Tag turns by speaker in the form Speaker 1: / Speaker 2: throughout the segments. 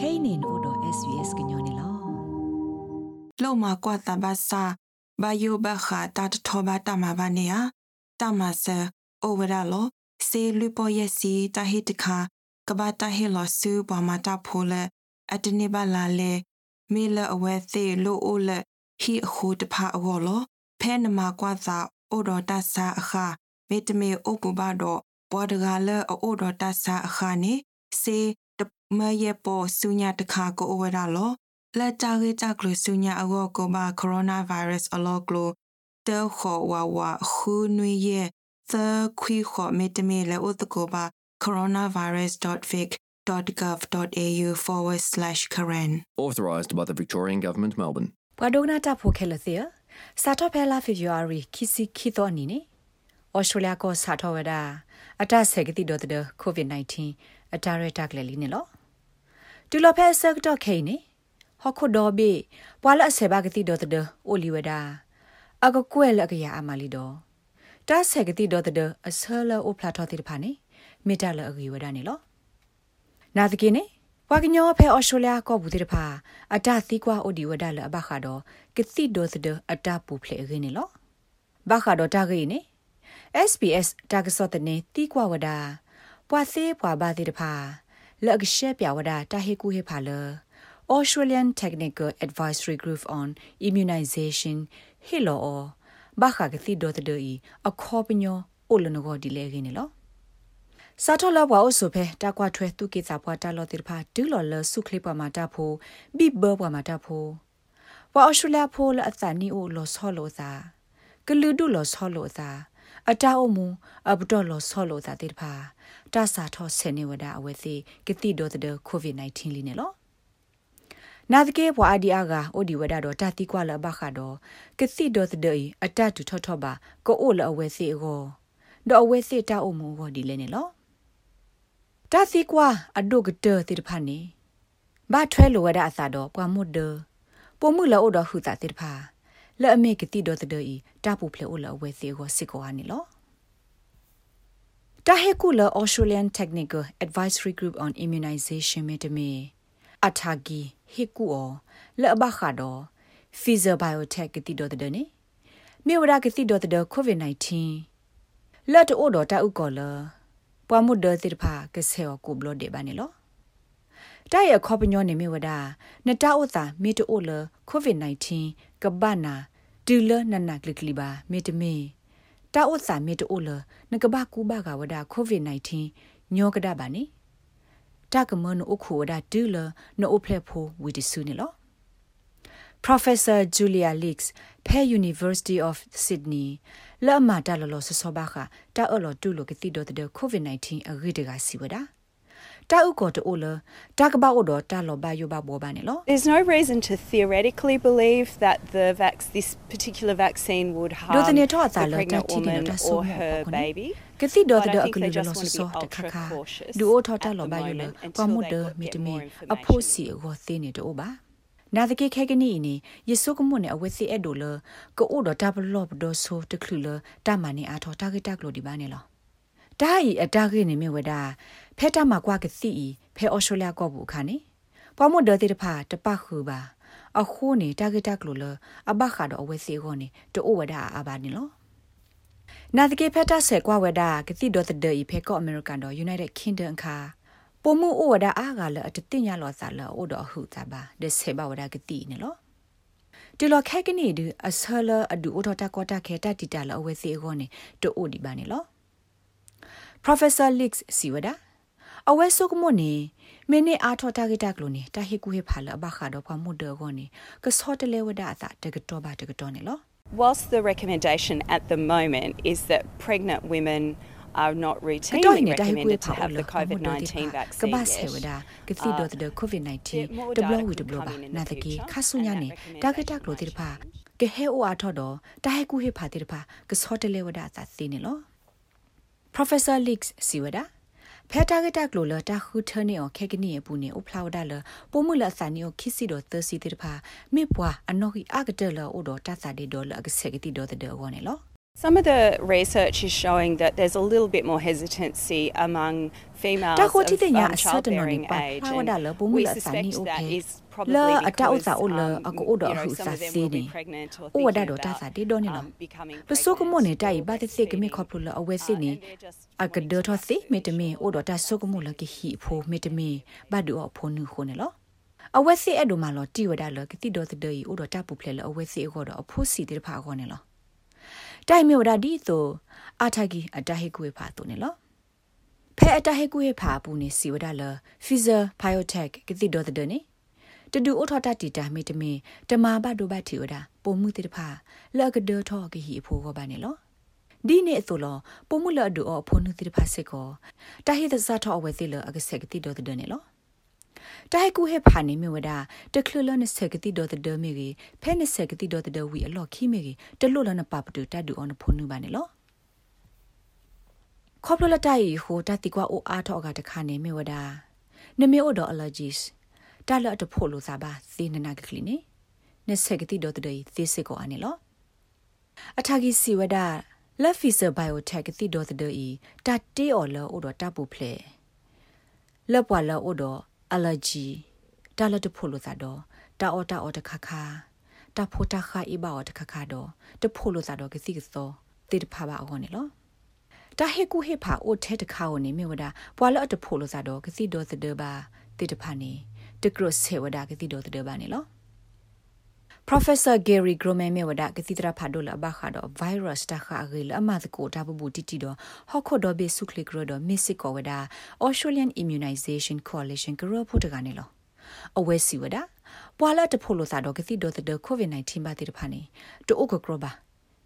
Speaker 1: kainin odo svs gnyone lo
Speaker 2: လောက်မှာကွာတဘာစာဘာယိုဘခါတတ်ထောဘာတမဘာနေယတမဆာအိုဝရလောစေလူပေါ်ယစီတဟိတခါကဘာတဟိလောဆူဘမတာဖိုလအတနေပါလာလေမေလအဝဲသေးလိုအိုလဟီအခုတဖာအောလောဖဲနမကွာသာအိုတော်တဆာအခါမေတမေအိုကူဘာတော့ဘောဒဂါလအိုတော်တဆာအခါနေစေ တမယေပေါ်ဆုညာတခါကိုအိုဝရလောလက်တာဂေတာကလဆုညာအောကိုဘာကိုရိုနာဗိုင်းရပ်စ်အလောကလိုတဲခေါ်ဝါဝါခူနွေရဲ့သခွီခေါ်မေတမေလေဥတကိုဘာ coronavirus.vic.gov.au forward slash Karen.
Speaker 3: Authorised by the Victorian Government, Melbourne.
Speaker 1: ဘွာဒိုနာတာဖိုခဲလစီစာတော့ဖဲလာဖေဗူအာရီခီစီခီတော့နီနေဩစတြေးလျကိုစာတော့ဝဒအတဆက်ကတိတော့တဲ့ COVID-19 အတာရတာကလေးနေလော တူလဖဲဆက်တော့ခိနေဟခုဒေါ်ဘေပွာလအဆေဘာကတိတော့တဲ့အိုလီဝဒအကကွဲလကရအမလီတော့တာဆက်ကတိတော့တဲ့အဆလအိုဖလာတော့တဲ့ဖာနေမေတ္တာလအဂီဝဒနေလောနာတကိနေဝါကညောဖဲအော်စတြေးလျကောဘူးတဲ့ဖာအတသီကွာအိုဒီဝဒလအဘခါတော့ကတိဒိုသဒအတပူဖလေရင်းနေလောဘခါတော့တာကိနေ SBS တာကစောတနေတီကွာဝဒပွာသေးပွာဘာတဲ့ဖာ လက်အရှက်ပြဝဒတာဟေကူဟေဖာလ Australian Technical Advisory Group on Immunization ဟီလောဘခါကတိဒိုသဒီအခေါပညောအိုလနဂောဒီလေရင်းနေလောစာထလဘွားအဆုဖဲတကွာထွဲသူကိစာဘွားတလောတိဖာဒူလော်လဆုခလိပမာတာဖိုဘိဘဘွားမာတာဖိုဘွားအရှူလာဖိုလအသနီအိုလောဆောလောသာကလူဒူလောဆောလောသာအတာအမူအဘတော်လောဆောလောသာတိဖာ တဆာထောဆေနေဝဒအဝဲစီကတိဒိုတဲ့ကိုဗစ် -19 လီနေလောနာဒကေဘွာအဒီအာကအိုဒီဝဒတော့တတိကွာလဘခါတော့ကတိဒိုတဲ့အတတူထောထောပါကိုအိုလအဝဲစီကိုတော့အဝဲစီတာအမူဟောဒီလဲနေလောတာစီကွာအဒုကတတိတဖာနေဘာထွဲလိုဝဒအစာတော့ပွားမွတ်ဒပုံမှုလောတော့ဟူတာတိတဖာလဲ့အမေကတိတော့တဲ့ဤတာပူဖလေအိုလအဝဲစီကိုစစ်ကောအနေလော တာဟေကူလ Australian Technical Advisory Group on Immunization မေတမေအထာဂီဟေကူအောလဲ့ဘခါတော့ Pfizer Biotech ကတိတော့တဲ့နေမြေဝဒကတိတော့တဲ့ COVID-19 လက်တော့တော့တာဥကောလပွားမှုဒသစ်ဖာကဆဲကိုဘလဒေဘာနေလောတာရခေါပညောနေမြဝဒနတာဥသာမေတိုလကိုဗစ် -19 ကဘာနာဒူလနနကလကလီဘာမေတမေ တာဥသာမေတိုလနကဘာကူဘာကဝဒကိုဗစ် -19 ညောကဒဘာနေတာကမနုခုဝဒဒူလနိုဖလက်ဖိုဝီဒီဆူနေလော Professor Julia Leaks, Pay University of Sydney, လာမတာလလောဆဆဘာခတာအလောတူလိုကတိဒိုတဲ့ COVID-19 အဂိတကစီဝဒ
Speaker 4: There's no reason to theoretically believe that the vax this particular vaccine would harm
Speaker 1: ဒိုတနေတော့အသာ
Speaker 4: the
Speaker 1: လောတာ
Speaker 4: pregnant
Speaker 1: တီနေ
Speaker 4: woman
Speaker 1: တာဆို
Speaker 4: or
Speaker 1: မော
Speaker 4: her
Speaker 1: ကောနေ
Speaker 4: baby.
Speaker 1: ကတိဒို
Speaker 4: But
Speaker 1: တဲ့
Speaker 4: I
Speaker 1: အ
Speaker 4: think
Speaker 1: ကလူ
Speaker 4: they
Speaker 1: လော
Speaker 4: just
Speaker 1: ဆ
Speaker 4: want to
Speaker 1: ဆော
Speaker 4: be
Speaker 1: တခါ
Speaker 4: ultra
Speaker 1: ခါ
Speaker 4: cautious
Speaker 1: ဒူအိုထောတာ
Speaker 4: at
Speaker 1: လော
Speaker 4: the
Speaker 1: ဘယလ
Speaker 4: moment
Speaker 1: ပမ
Speaker 4: until
Speaker 1: မဒ
Speaker 4: they
Speaker 1: မီတ
Speaker 4: get
Speaker 1: မီ
Speaker 4: more
Speaker 1: အဖို့
Speaker 4: information.
Speaker 1: စီအောသင်းနေတော့ပါနာတကေခဲကနီနေယေဆုကမွနဲ့အဝဲစီအဲ့ဒိုလကိုအိုဒတာဘလော့ဘဒိုဆိုတခလူလတာမနီအားထောတာဂက်တက်လို့ဒီပါနေလောတာဤအတာဂက်နေမြဝဒ ဖဲတာမှာကွာကစီဖဲအော်စတြေးလျကောဘူးခါနေပမဒတဲ့တဖာတပခုပါအခုနေတာဂက်တက်လို့လအဘခါတော့အဝဲစီကိုနေတိုးဝဒအာဘာနေလောနာတကေဖက်တာဆဲကွာဝဒကတိဒေါ်တဲ့ဤဖဲကောအမေရိကန်တော့ United Kingdom ခါပုံမှုဩဝဒအားကလည်းအတတင်ရလောစားလောဩတော်ဟုသပါဒဆေဘဝဒကတိနေလောဒီလောခဲကနေဒီအဆလအဒူဩတော်တာကောတာခဲတတီတာလောအဝဲစီခေါနေတိုအိုဒီပါနေလော Professor Leaks စီဝဒ အဝဲဆုကမနေမင်းနေအားထောတာဂက်တက်လို့နေတာဟိကူဟေဖာလဘခါတော့ဖမှုဒေခေါနေကစောတလေဝဒအသာတကတော့ပါတကတော့နေလော
Speaker 4: Whilst the recommendation at the moment is that pregnant women are not
Speaker 1: ကတော်
Speaker 4: routinely
Speaker 1: နေတာဟိကူ
Speaker 4: recommended to
Speaker 1: ဖာ
Speaker 4: have
Speaker 1: လ
Speaker 4: the COVID-19
Speaker 1: က
Speaker 4: vaccine
Speaker 1: ဘာဆေဝ
Speaker 4: yet.
Speaker 1: ဒကတိတော့တဲ့ COVID-19
Speaker 4: more
Speaker 1: တဘလ
Speaker 4: data
Speaker 1: ဝီ
Speaker 4: could
Speaker 1: တဘလ
Speaker 4: come
Speaker 1: ပါ
Speaker 4: in in the
Speaker 1: နာတကေ
Speaker 4: future,
Speaker 1: ခါဆုညာနေ
Speaker 4: and that
Speaker 1: တာဂက်တက်လို့တိဖာကဟဲအိုအားထော်တော့တာဟိကူဟေဖာတိဖာကစောတလေဝဒအသာသိနေလော Professor Leaks စီဝဒ ဖဲတာဂက်တက်လို့လတာခုထနေအောင်ခဲကနီပူနေဥဖလာဝဒလပုံမှုလအစနီကိုခိစီတော့သစီတိဖာမေပွားအနော်ဟီအကတလအိုတော့တသတဲ့ဒေါ်လအကစကတိတော့တဲ့ဝနေလော
Speaker 4: Đã khô tí tên nhà sơ tên nổ nịp bà, hoa hoa đà
Speaker 1: lỡ
Speaker 4: bố
Speaker 1: mưu lỡ sản ni
Speaker 4: ok.
Speaker 1: Lỡ ở đá ô giả
Speaker 4: ô
Speaker 1: lỡ,
Speaker 4: ở
Speaker 1: cổ ô đỏ hữu giả xì
Speaker 4: nì.
Speaker 1: Ô ở đá
Speaker 4: đổ
Speaker 1: ta giả
Speaker 4: đi
Speaker 1: đô nì
Speaker 4: lắm.
Speaker 1: Lỡ
Speaker 4: số
Speaker 1: có môn nì
Speaker 4: đá
Speaker 1: ba thế xì
Speaker 4: cái
Speaker 1: mê khọp lỡ ở
Speaker 4: quê xì
Speaker 1: nì.
Speaker 4: Ở
Speaker 1: gần
Speaker 4: đỡ thọ
Speaker 1: xì
Speaker 4: mê
Speaker 1: tê
Speaker 4: mê, ô đỏ
Speaker 1: ta số có
Speaker 4: môn
Speaker 1: lỡ cái
Speaker 4: hị
Speaker 1: phô mê tê mê, ba
Speaker 4: đứa ở
Speaker 1: phô nữ khô nì lỡ. Ở
Speaker 4: quê
Speaker 1: xì ở
Speaker 4: đồ
Speaker 1: mà lỡ tì ở đá
Speaker 4: lỡ
Speaker 1: cái tí đỡ tê đời ý
Speaker 4: ô
Speaker 1: đỏ
Speaker 4: ta bụp lỡ
Speaker 1: ở quê
Speaker 4: xì
Speaker 1: gò
Speaker 4: đỏ
Speaker 1: ở phô xì tê phá
Speaker 4: gò
Speaker 1: nì lỡ. တာဆုကမလကဟီဖိုမေတမေဘာဒူအဖိုနူခိုနေလောအဝဲစီအဲ့ဒိုမာလောတီဝဒါလကတိဒေါ်တဒေအိုဒတာပူဖလေလအဝဲစီအောဒအဖိုစီတေဖာခေါနေလောတိုင်မေဝဒါဒီဆိုအာထာဂီအတဟေကွေဖာတုနေလောဖဲအတဟေကွေဖာပူနေစီဝဒါလဖီဇာဘိုင်ယိုတက်ကတိဒေါ်တဒေနေတဒူအိုထတာတီတာမေတမေတမာဘဒိုဘတ်တီဝဒါပုံမှုတေတဖာလကဒေါ်ထောကဟီအဖိုကဘာနေလောဒီနေ့အစိုးလပုံမှုလအဒူအဖိုနုတေတဖာစေကောတဟေသဇာထောအဝဲစီလအကဆက်ကတိဒေါ်တဒေနေလော တဟကူဟေဖာနေမြဝဒတခလလနစကတိဒေါ်တဒမေကြီးဖဲနစကတိဒေါ်တဒဝီအလော့ခိမေကြီးတလွလနပပတူတဒူအောင်ဖုန်နုပါနေလောခေါပလလတိုင်ဟိုတတိကွာအိုအားထောကတခါနေမြဝဒနမေအိုဒေါ် allergies တလတ်တဖို့လို့စားပါသေနနာကကလီနေနစကတိဒေါ်တဒေသေစကောအနေလောအထာဂီစီဝဒလက်ဖီဆာဘိုင်ယိုတက်တိဒေါ်တဒေတတေအော်လောအိုဒေါ်တပူဖလေလက်ပွာလောအိုဒေါ် allergy တာလတ်တဖို့လို့သာတော့တာအော်တာအော်တခါခါတာဖို့တာခါအိဘာအော်တခါခါတော့တဖို့လို့သာတော့ကစီကစောတေတဖာပါအောနေလောတာဟေကူဟေဖာအိုထဲတခါဝနေမြဝဒပွာလတ်တဖို့လို့သာတော့ကစီဒေါ်သဒဘာတေတဖာနေတကရဆေဝဒကစီဒေါ်သဒဘာနေလော Professor Gary Groman me wada ke titra phado la ba kha do virus ta kha ge la ma ko ta bu bu ti ti do hokho do be su click ro do missy ko wada Australian Immunization Coalition gro pho ta ga ne lo awe si wada pwa la ta pho lo sa do ke ti do the covid 19 ba ti ta pha ne to o ko gro ba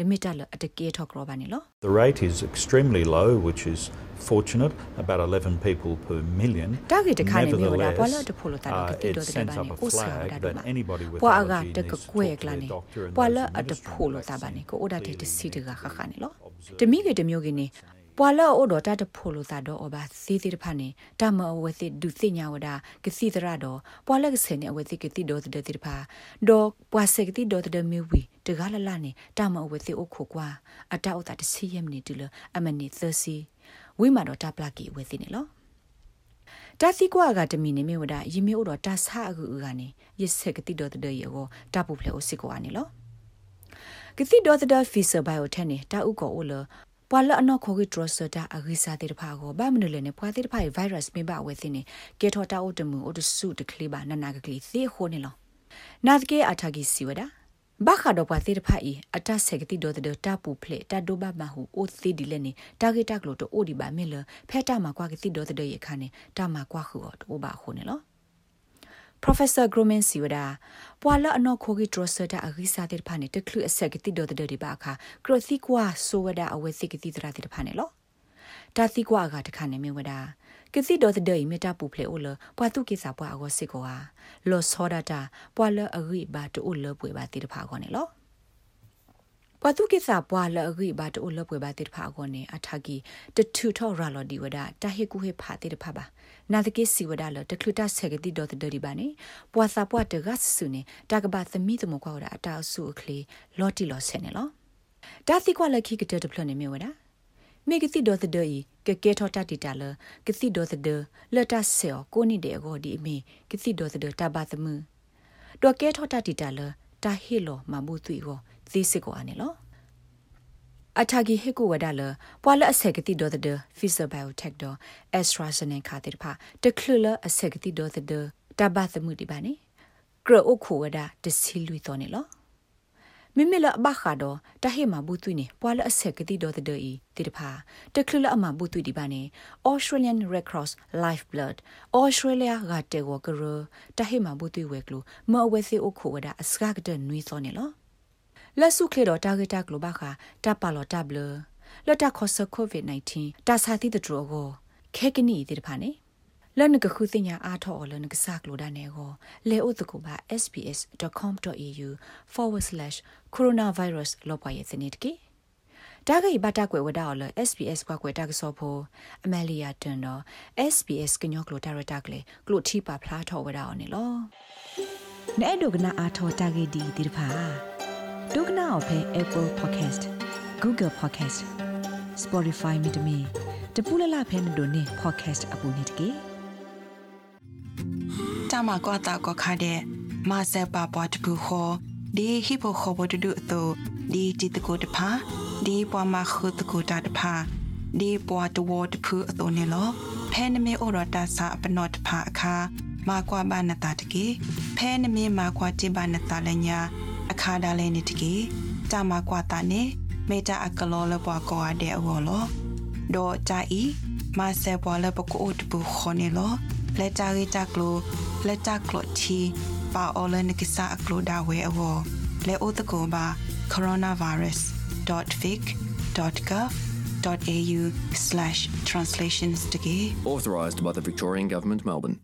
Speaker 1: limita la atake tho gro ba ne lo
Speaker 5: The rate is extremely low, which is fortunate, about 11 people per million.
Speaker 1: ta ge ta kha ne me wada pwa la
Speaker 5: Nevertheless,
Speaker 1: ta pho lo ta do
Speaker 5: uh,
Speaker 1: ke ti
Speaker 5: it
Speaker 1: do the
Speaker 5: sends
Speaker 1: ba
Speaker 5: up
Speaker 1: ne
Speaker 5: a
Speaker 1: o sa
Speaker 5: flag
Speaker 1: wada do
Speaker 5: that
Speaker 1: ba
Speaker 5: anybody with
Speaker 1: pwa aga
Speaker 5: allergy
Speaker 1: ta
Speaker 5: needs
Speaker 1: ka
Speaker 5: to
Speaker 1: kwe
Speaker 5: talk to
Speaker 1: kla
Speaker 5: their
Speaker 1: ne
Speaker 5: doctor and
Speaker 1: pwa
Speaker 5: those
Speaker 1: la at
Speaker 5: administering
Speaker 1: pho
Speaker 5: the
Speaker 1: lo ta ba ne ko oda te
Speaker 5: vaccine
Speaker 1: te si de ga kha kha ne lo
Speaker 5: observe
Speaker 1: te mi ge te myo ge ne ပွာလာအိုဒတာတဖိုလိုတာတော့အဘာစီတီတဖာနေတမအဝဲစီဒုစိညာဝဒကစီတရတော့ပွာလကစနေအဝဲစီကတိဒေါ်တဲ့တိဖာဒေါ်ပွာစကတိဒေါ်တဲ့မြဝီ တကားလလနေတမအဝဲစီအိုခိုကွာအတောက်တာတစီယမ်နေတူလအမနီသစီဝိမာတော့တပလကီဝဲစီနေလောတာစီကွာကတမီနေမြဝဒယီမေအိုတော့တဆာအကူကနေယစ်စကတိဒေါ်တဲ့ရေကိုတပူဖလေအိုစီကွာနေလောကတိဒေါ်တဲ့ဖီဆာဘိုင်ယိုတန်နေတာဥကောအိုလပွာလအနော်ခိုဂီဒရစတာအဂိစာတေတဖာကိုဘာမနလေနေပွာတေတဖာဗိုင်းရပ်စ်မေဘဝဲသိနေကေထောတာအိုတမှုအိုတဆုတကလေးပါနနာကကလေးသေခိုးနေလောနာတကေအထာဂီစီဝဒ ဘာခါတော့ပွာတေတဖာဤအတဆက်ကတိဒေါ်တဲ့တာပူဖလေတာဒိုဘမဟုအိုသီဒီလည်းနေတာဂေတာကလို့တော့အိုဒီပါမေလဖဲတာမှာကွာကတိဒေါ်တဲ့ရခါနေတာမှာကွာခုတော့အိုဘာခုနေလော Professor Groman Siwada ပွာလအနော်ခိုဂီဒရစတာအဂိစာတဲ့ဖာနေတကလူအဆက်ကတိဒေါ်တဲ့ဒီပါခါကရသီကွာဆိုဝဒအဝဲစိကတိတရာတဲ့ဖာနေလောတာသီကွာကတခါနေမြဝဒ ကစီဒေါ်တဲ့မေတာပူဖလေအိုလပွာတုကိစာပွာအဝစစ်ကွာလောစောဒတာပွာလအဂိဘာတူလပွေပါတိတဖာခေါနေလောပတုကိစာပွာလအဂိဘာတူလပွေပါတိတဖာခေါနေအထာဂီတထူထောရာလော်ဒီဝဒတာဟေကူဟေဖာတိတဖာပါနာတကိစီဝဒါလတခလူတာဆက်ကတိဒေါ်တဒီပါနေပွာစာပွာတဂတ်ဆုနေတာကဘာသမီတမကွာဝဒအတာဆုအခလီလော်တီလော်ဆဲနေလောဒါတိကွာလခိကတတဖလနေမြဝဒ မေကတိဒေါ်တဒီကကေထောတာတီတာလကတိဒေါ်တဒလတာဆေကိုနိဒေကိုဒီမေကတိဒေါ်တဒတာဘာသမဒေါ်ကေထောတာတီတာလတာဟီလောမမှုသွီကိုသိစစ်ကိုအနေလောအထာဂီဟေကိုဝဒါလပွာလအဆက်ကတိဒေါ်တဲ့ဖီဇာဘိုင်ယိုတက်ဒေါ်အက်စထရာဇနေကာတေဖာတခလလအဆက်ကတိဒေါ်တဲ့တဘသမှုဒီပါနေကရအိုခိုဝဒါတစီလူတော်နေလော မိမိလဘခါတော့တဟေမှာဘူးသွိနေပွာလအဆက်ကတိဒေါ်တဲ့ဤတေတဖာတခလလအမဘူးသွိဒီပါနေ Australian Red Cross Life Blood Australia ကတေဝကရတဟေမှာဘူးသွိဝဲကလူမအဝဲစီအိုခိုဝဒါအစကကတဲ့နွေစောနေလောလက်စုခေတော့တာဂက်တာဂလိုဘခာတပါလော်တဘလလတ်တခေါ်ဆကိုဗစ် -19 တာစာတိတဒရောကိုခဲကနီတိတဖာနေ လနကခုစညာအားထော်လနကစကလိုဒါနေကိုလေဥတကူပါ sbs.com.au/coronavirus လောက်ပါရဲ့စနေတကေတာဂိဘတာကွယ်ဝဒါော်လ SBS ကွာကွယ်တာကစောဖို့အမလီယာတန်တော့ SBS ကညောကလိုတာရတာကလေကလိုတီပါဖလားထော်ဝဒါော်နေလောနဲ့ဒုကနာအားထော်တာဂိဒီဒီတဖာဒုက္ခနာအဖဲ Apple Podcast Google Podcast Spotify မြေတမီတပူလလဖဲနေတို့နေ podcast အပူနေတကေ
Speaker 2: တမကွာတာကခါတဲ့မဆက်ပါပွားတပူခေါ်ဒီဟိပိုခေါ်ဘဒဒုအတိုဒီတီတကိုတဖာဒီပွားမခုတကိုတာတဖာဒီပွားတဝတဖူအတိုနေလောဖဲနမေဩရတာစာပနောတဖာအခါမာကွာဘာနတာတကေဖဲနမေမာကွာတိဘာနတာလညာအခါဒါလဲနေတကေတမကွာတာနေမေတာအကလောလပွားကောအတဲ့အဝလောဒေါ်ကြဤမဆက်ပွားလပကိုတပူခေါ်နေလော လက်တာရီတာကလိုလက်တာကလိုတီပါအော်လနကိစာအကလိုဒါဝဲအဝလေအိုတကောပါ coronavirus.vic.gov.au/translations တကေ
Speaker 3: Authorised by the Victorian Government, Melbourne.